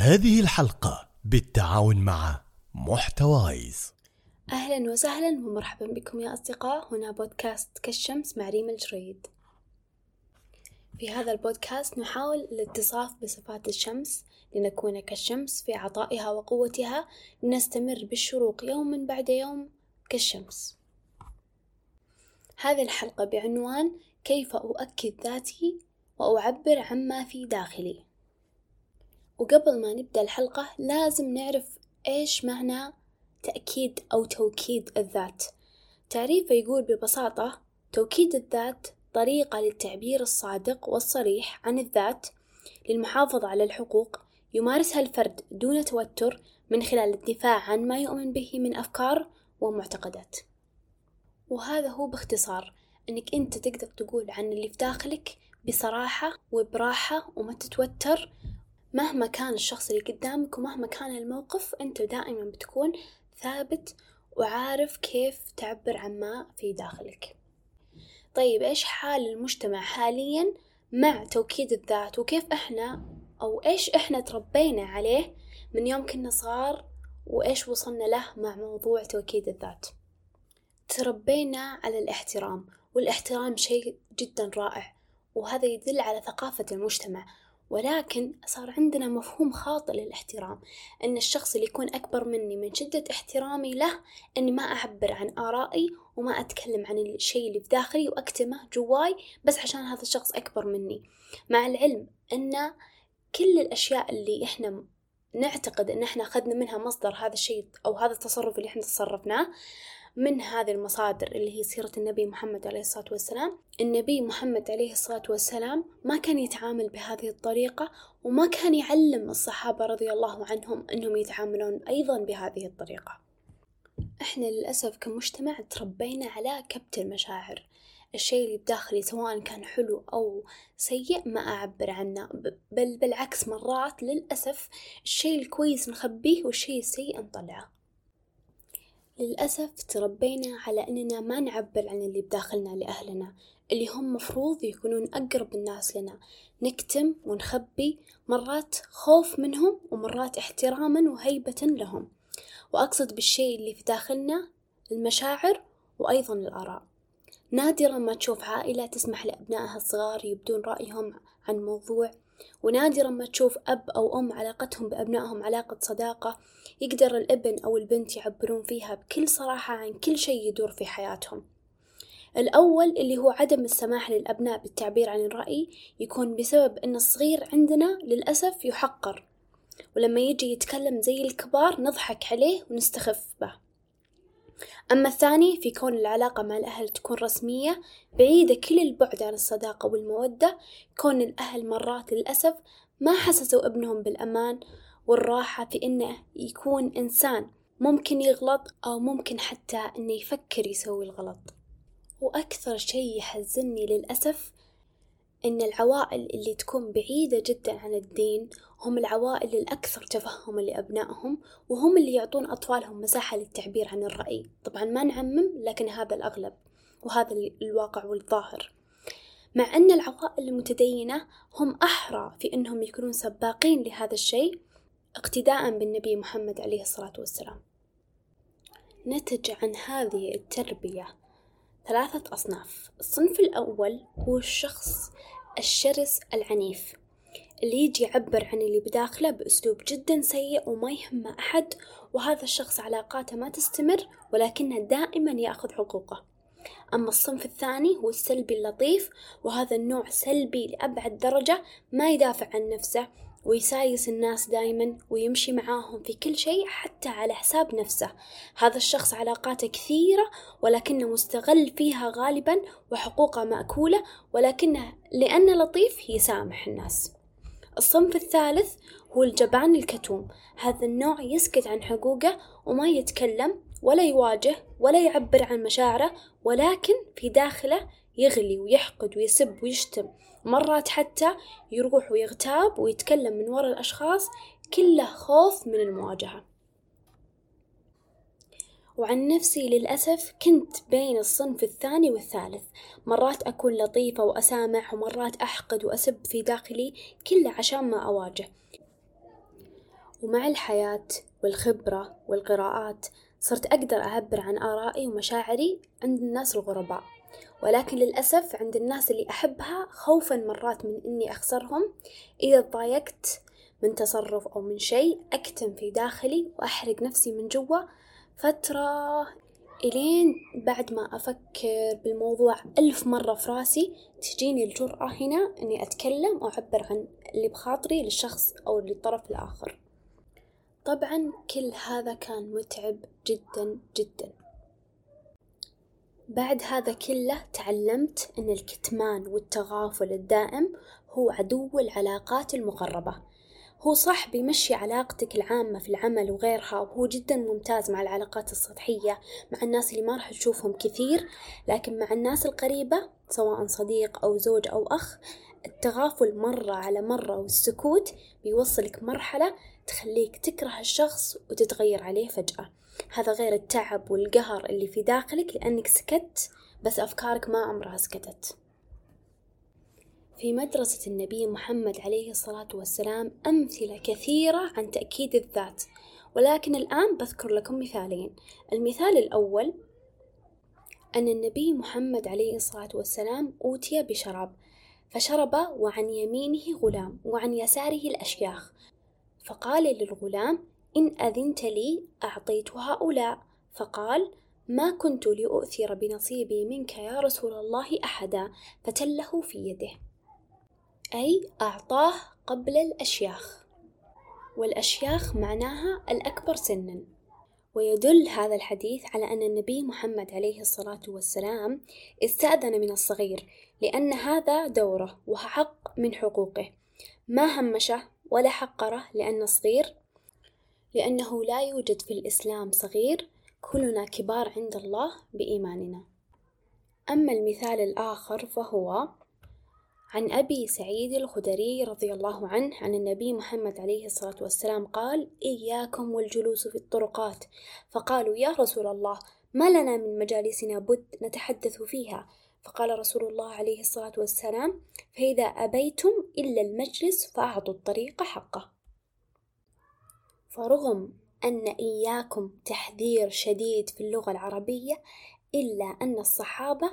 هذه الحلقة بالتعاون مع محتوايز. أهلا وسهلا ومرحبا بكم يا أصدقاء. هنا بودكاست كالشمس مع ريم الجريد. في هذا البودكاست نحاول الاتصاف بصفات الشمس لنكون كالشمس في عطائها وقوتها. لنستمر بالشروق يوما بعد يوم كالشمس. هذه الحلقة بعنوان كيف أؤكد ذاتي وأعبر عما في داخلي. وقبل ما نبدأ الحلقة لازم نعرف إيش معنى تأكيد أو توكيد الذات. تعريفه يقول ببساطة توكيد الذات طريقة للتعبير الصادق والصريح عن الذات للمحافظة على الحقوق يمارسها الفرد دون توتر من خلال الدفاع عن ما يؤمن به من أفكار ومعتقدات. وهذا هو باختصار إنك أنت تقدر تقول عن اللي في داخلك بصراحة وبراحة وما تتوتر مهما كان الشخص اللي قدامك ومهما كان الموقف أنت دائما بتكون ثابت وعارف كيف تعبر عن ما في داخلك. طيب إيش حال المجتمع حاليا مع توكيد الذات؟ وكيف إحنا أو إيش إحنا تربينا عليه من يوم كنا صغار؟ وإيش وصلنا له مع موضوع توكيد الذات؟ تربينا على الاحترام والاحترام شيء جدا رائع وهذا يدل على ثقافة المجتمع. ولكن صار عندنا مفهوم خاطئ للاحترام أن الشخص اللي يكون أكبر مني من شدة احترامي له أني ما أعبر عن آرائي وما أتكلم عن الشيء اللي في داخلي وأكتمه جواي بس عشان هذا الشخص أكبر مني. مع العلم أن كل الأشياء اللي إحنا نعتقد أن إحنا أخذنا منها مصدر هذا الشيء أو هذا التصرف اللي إحنا تصرفناه من هذه المصادر اللي هي سيرة النبي محمد عليه الصلاة والسلام. النبي محمد عليه الصلاة والسلام ما كان يتعامل بهذه الطريقة وما كان يعلم الصحابة رضي الله عنهم أنهم يتعاملون أيضا بهذه الطريقة. إحنا للأسف كمجتمع تربينا على كبت المشاعر. الشيء اللي بداخلي سواء كان حلو أو سيء ما أعبر عنه. بل بالعكس مرات للأسف الشيء الكويس نخبيه والشيء السيء نطلعه. للأسف تربينا على أننا ما نعبر عن اللي بداخلنا لأهلنا اللي هم مفروض يكونون أقرب الناس لنا. نكتم ونخبي مرات خوف منهم ومرات احتراما وهيبة لهم. وأقصد بالشيء اللي في داخلنا المشاعر وأيضا الآراء. نادرا ما تشوف عائلة تسمح لأبنائها الصغار يبدون رأيهم عن موضوع ونادرا ما تشوف أب أو أم علاقتهم بأبنائهم علاقة صداقة يقدر الابن أو البنت يعبرون فيها بكل صراحة عن كل شيء يدور في حياتهم. الأول اللي هو عدم السماح للأبناء بالتعبير عن الرأي يكون بسبب أن الصغير عندنا للأسف يحقر ولما يجي يتكلم زي الكبار نضحك عليه ونستخف به. أما الثاني في كون العلاقة مع الأهل تكون رسمية بعيدة كل البعد عن الصداقة والمودة كون الأهل مرات للأسف ما حسسوا ابنهم بالأمان والراحة في إنه يكون إنسان ممكن يغلط أو ممكن حتى إنه يفكر يسوي الغلط. وأكثر شي يحزني للأسف إن العوائل اللي تكون بعيدة جدا عن الدين هم العوائل الأكثر تفهما لأبنائهم وهم اللي يعطون أطفالهم مساحة للتعبير عن الرأي. طبعا ما نعمم لكن هذا الأغلب وهذا الواقع والظاهر. مع أن العوائل المتدينة هم أحرى في أنهم يكونون سباقين لهذا الشيء اقتداء بالنبي محمد عليه الصلاة والسلام. نتج عن هذه التربية ثلاثة أصناف. الصنف الأول هو الشخص الشرس العنيف. اللي يجي يعبر عن اللي بداخله بأسلوب جدا سيء وما يهمه أحد وهذا الشخص علاقاته ما تستمر ولكنه دائما يأخذ حقوقه. أما الصنف الثاني هو السلبي اللطيف وهذا النوع سلبي لأبعد درجة ما يدافع عن نفسه ويسايس الناس دايما ويمشي معاهم في كل شيء حتى على حساب نفسه. هذا الشخص علاقاته كثيرة ولكنه مستغل فيها غالبا وحقوقه مأكولة ولكنه لأنه لطيف يسامح الناس. الصنف الثالث هو الجبان الكتوم. هذا النوع يسكت عن حقوقه وما يتكلم ولا يواجه ولا يعبر عن مشاعره ولكن في داخله يغلي ويحقد ويسب ويشتم. مرات حتى يروح ويغتاب ويتكلم من وراء الأشخاص كله خوف من المواجهة. وعن نفسي للأسف كنت بين الصنف الثاني والثالث. مرات أكون لطيفة وأسامح ومرات أحقد وأسب في داخلي كله عشان ما أواجه. ومع الحياة والخبرة والقراءات صرت أقدر أعبر عن آرائي ومشاعري عند الناس الغرباء. ولكن للأسف عند الناس اللي أحبها خوفا مرات من إني أخسرهم. إذا تضايقت من تصرف أو من شيء أكتم في داخلي وأحرق نفسي من جوا فترة إلين بعد ما أفكر بالموضوع ألف مرة في راسي. تجيني الجرأة هنا إني أتكلم وأعبر عن اللي بخاطري للشخص أو للطرف الآخر. طبعا كل هذا كان متعب جدا جدا. بعد هذا كله تعلمت أن الكتمان والتغافل الدائم هو عدو العلاقات المقربة. هو صح بيمشي علاقتك العامة في العمل وغيرها وهو جدا ممتاز مع العلاقات السطحية مع الناس اللي ما راح تشوفهم كثير لكن مع الناس القريبة سواء صديق أو زوج أو أخ التغافل مرة على مرة والسكوت بيوصلك مرحلة تخليك تكره الشخص وتتغير عليه فجأة. هذا غير التعب والقهر اللي في داخلك لأنك سكت بس أفكارك ما عمرها سكتت. في مدرسة النبي محمد عليه الصلاة والسلام أمثلة كثيرة عن تأكيد الذات ولكن الآن بذكر لكم مثالين. المثال الأول أن النبي محمد عليه الصلاة والسلام أوتي بشراب فشرب وعن يمينه غلام وعن يساره الأشياخ. فقال للغلام إن أذنت لي أعطيت هؤلاء. فقال ما كنت لأؤثر بنصيبي منك يا رسول الله أحدا فتله في يده. أي أعطاه قبل الأشياخ. والأشياخ معناها الأكبر سنا. ويدل هذا الحديث على أن النبي محمد عليه الصلاة والسلام استأذن من الصغير لأن هذا دوره وحق من حقوقه. ما همشه ولا حقره لأنه صغير لأنه لا يوجد في الإسلام صغير كلنا كبار عند الله بإيماننا. أما المثال الآخر فهو عن أبي سعيد الخدري رضي الله عنه عن النبي محمد عليه الصلاة والسلام قال إياكم والجلوس في الطرقات فقالوا يا رسول الله ما لنا من مجالسنا بد نتحدث فيها فقال رسول الله عليه الصلاة والسلام فإذا أبيتم إلا المجلس فأعطوا الطريق حقه فرغم أن إياكم تحذير شديد في اللغة العربية إلا أن الصحابة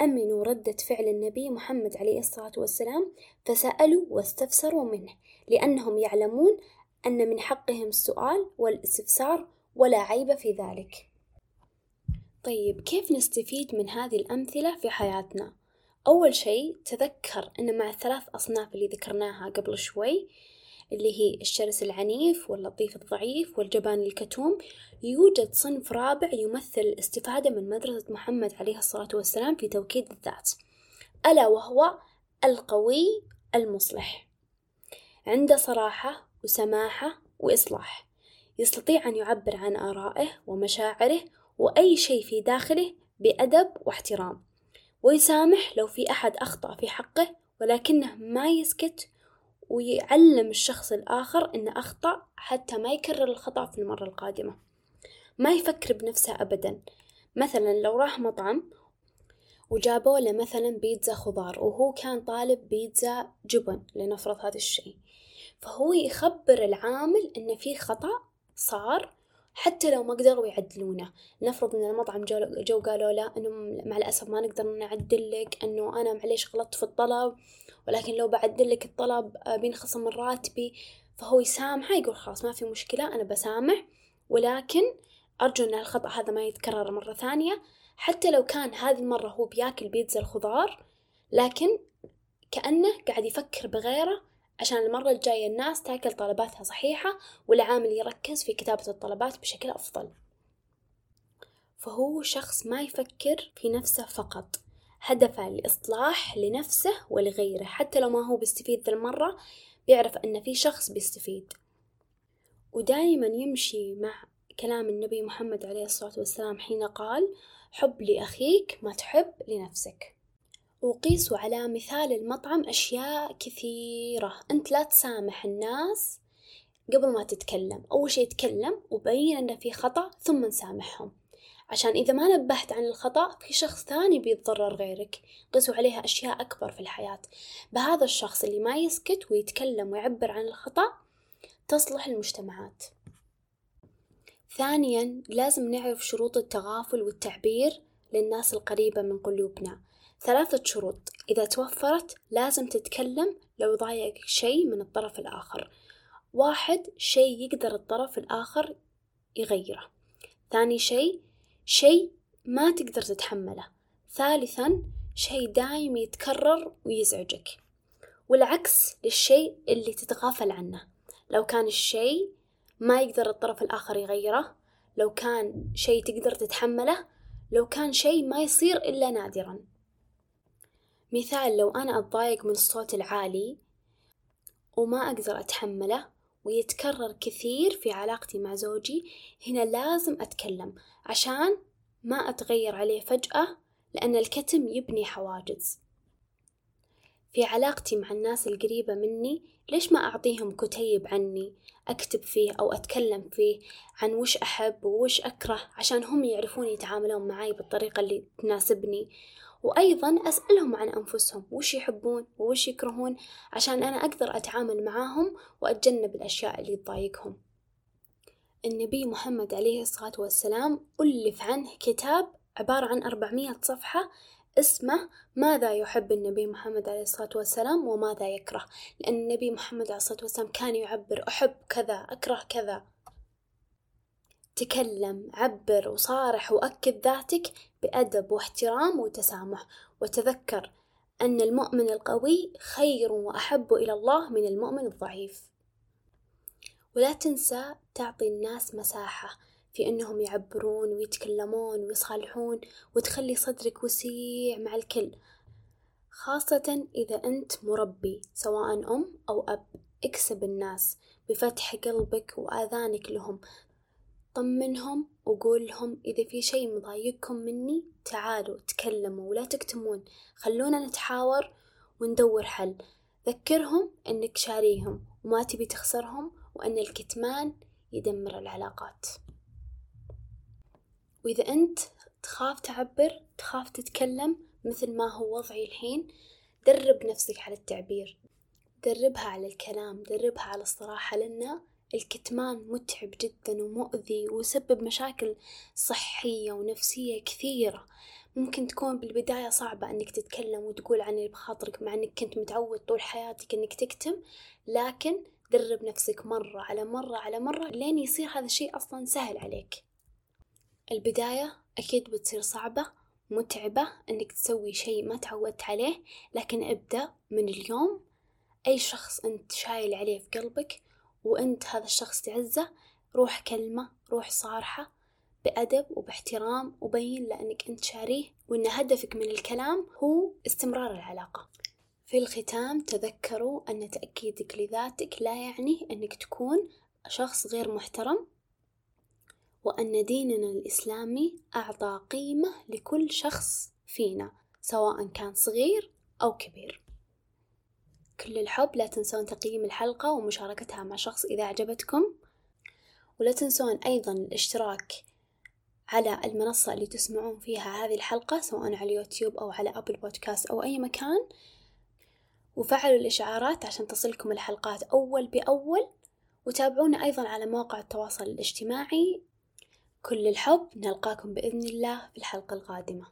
أمنوا ردة فعل النبي محمد عليه الصلاة والسلام فسألوا واستفسروا منه لأنهم يعلمون أن من حقهم السؤال والاستفسار ولا عيب في ذلك طيب كيف نستفيد من هذه الأمثلة في حياتنا؟ أول شيء تذكر أن مع الثلاث أصناف اللي ذكرناها قبل شوي اللي هي الشرس العنيف واللطيف الضعيف والجبان الكتوم يوجد صنف رابع يمثل الاستفادة من مدرسة محمد عليه الصلاة والسلام في توكيد الذات ألا وهو القوي المصلح. عنده صراحة وسماحة وإصلاح يستطيع أن يعبر عن آرائه ومشاعره وأي شيء في داخله بأدب واحترام ويسامح لو في أحد أخطأ في حقه ولكنه ما يسكت ويعلم الشخص الآخر إنه أخطأ حتى ما يكرر الخطأ في المرة القادمة. ما يفكر بنفسه أبدا. مثلا لو راح مطعم وجابوا له مثلا بيتزا خضار وهو كان طالب بيتزا جبن لنفرض هذا الشيء. فهو يخبر العامل إن في خطأ صار حتى لو ما قدروا يعدلونه. نفرض إن المطعم جو, جو قالوا له إنه مع الأسف ما نقدر نعدل لك إنه أنا معليش غلطت في الطلب ولكن لو بعدل لك الطلب آه، بينخصم من راتبي. فهو يسامحه يقول خلاص ما في مشكلة أنا بسامح. ولكن أرجو أن الخطأ هذا ما يتكرر مرة ثانية. حتى لو كان هذه المرة هو بياكل بيتزا الخضار لكن كأنه قاعد يفكر بغيره عشان المرة الجاية الناس تأكل طلباتها صحيحة والعامل يركز في كتابة الطلبات بشكل أفضل. فهو شخص ما يفكر في نفسه فقط. هدفه الإصلاح لنفسه ولغيره. حتى لو ما هو بيستفيد ذا المرة بيعرف أن في شخص بيستفيد. ودايما يمشي مع كلام النبي محمد عليه الصلاة والسلام حين قال حب لأخيك ما تحب لنفسك. وقيس على مثال المطعم أشياء كثيرة. أنت لا تسامح الناس قبل ما تتكلم. أول شي تكلم وبين أن في خطأ ثم نسامحهم. عشان إذا ما نبهت عن الخطأ في شخص ثاني بيتضرر غيرك. قسوا عليها أشياء أكبر في الحياة. بهذا الشخص اللي ما يسكت ويتكلم ويعبر عن الخطأ تصلح المجتمعات. ثانيا لازم نعرف شروط التغافل والتعبير للناس القريبة من قلوبنا. ثلاثة شروط. إذا توفرت لازم تتكلم لو ضايق شيء من الطرف الآخر. واحد شيء يقدر الطرف الآخر يغيره. ثاني شيء شيء ما تقدر تتحمله. ثالثا شيء دايم يتكرر ويزعجك. والعكس للشيء اللي تتغافل عنه. لو كان الشيء ما يقدر الطرف الآخر يغيره لو كان شيء تقدر تتحمله لو كان شيء ما يصير إلا نادرا. مثال لو أنا أتضايق من الصوت العالي وما أقدر أتحمله ويتكرر كثير في علاقتي مع زوجي هنا لازم أتكلم عشان ما أتغير عليه فجأة لأن الكتم يبني حواجز. في علاقتي مع الناس القريبة مني ليش ما أعطيهم كتيب عني أكتب فيه أو أتكلم فيه عن وش أحب ووش أكره عشان هم يعرفون يتعاملون معي بالطريقة اللي تناسبني؟ وأيضا أسألهم عن أنفسهم وش يحبون ووش يكرهون عشان أنا أقدر أتعامل معاهم وأتجنب الأشياء اللي تضايقهم. النبي محمد عليه الصلاة والسلام ألف عنه كتاب عبارة عن أربعمية صفحة اسمه ماذا يحب النبي محمد عليه الصلاة والسلام وماذا يكره؟ لأن النبي محمد عليه الصلاة والسلام كان يعبر أحب كذا أكره كذا. تكلم عبر وصارح وأكد ذاتك بأدب واحترام وتسامح. وتذكر أن المؤمن القوي خير وأحب إلى الله من المؤمن الضعيف. ولا تنسى تعطي الناس مساحة في أنهم يعبرون ويتكلمون ويصالحون وتخلي صدرك وسيع مع الكل خاصة إذا أنت مربي سواء أم أو أب. اكسب الناس بفتح قلبك وآذانك لهم. طمنهم وقول لهم إذا في شيء مضايقكم مني تعالوا تكلموا ولا تكتمون. خلونا نتحاور وندور حل. ذكرهم أنك شاريهم وما تبي تخسرهم وأن الكتمان يدمر العلاقات. وإذا أنت تخاف تعبر تخاف تتكلم مثل ما هو وضعي الحين درب نفسك على التعبير. دربها على الكلام دربها على الصراحة لأن الكتمان متعب جدا ومؤذي ويسبب مشاكل صحية ونفسية كثيرة. ممكن تكون بالبداية صعبة أنك تتكلم وتقول عن اللي بخاطرك مع أنك كنت متعود طول حياتك أنك تكتم لكن درب نفسك مرة على مرة على مرة لين يصير هذا الشيء أصلا سهل عليك. البداية أكيد بتصير صعبة متعبة إنك تسوي شيء ما تعودت عليه لكن ابدأ من اليوم. أي شخص أنت شايل عليه في قلبك وأنت هذا الشخص تعزه روح كلمة روح صارحة بأدب وباحترام وبين لأنك أنت شاريه وأن هدفك من الكلام هو استمرار العلاقة. في الختام تذكروا أن تأكيدك لذاتك لا يعني أنك تكون شخص غير محترم وأن ديننا الإسلامي أعطى قيمة لكل شخص فينا سواء كان صغير أو كبير. كل الحب لا تنسون تقييم الحلقة ومشاركتها مع شخص إذا أعجبتكم. ولا تنسون أيضا الاشتراك على المنصة اللي تسمعون فيها هذه الحلقة سواء على اليوتيوب أو على أبل بودكاست أو أي مكان. وفعلوا الإشعارات عشان تصلكم الحلقات أول بأول. وتابعونا أيضا على مواقع التواصل الاجتماعي. كل الحب نلقاكم بإذن الله في الحلقة القادمة.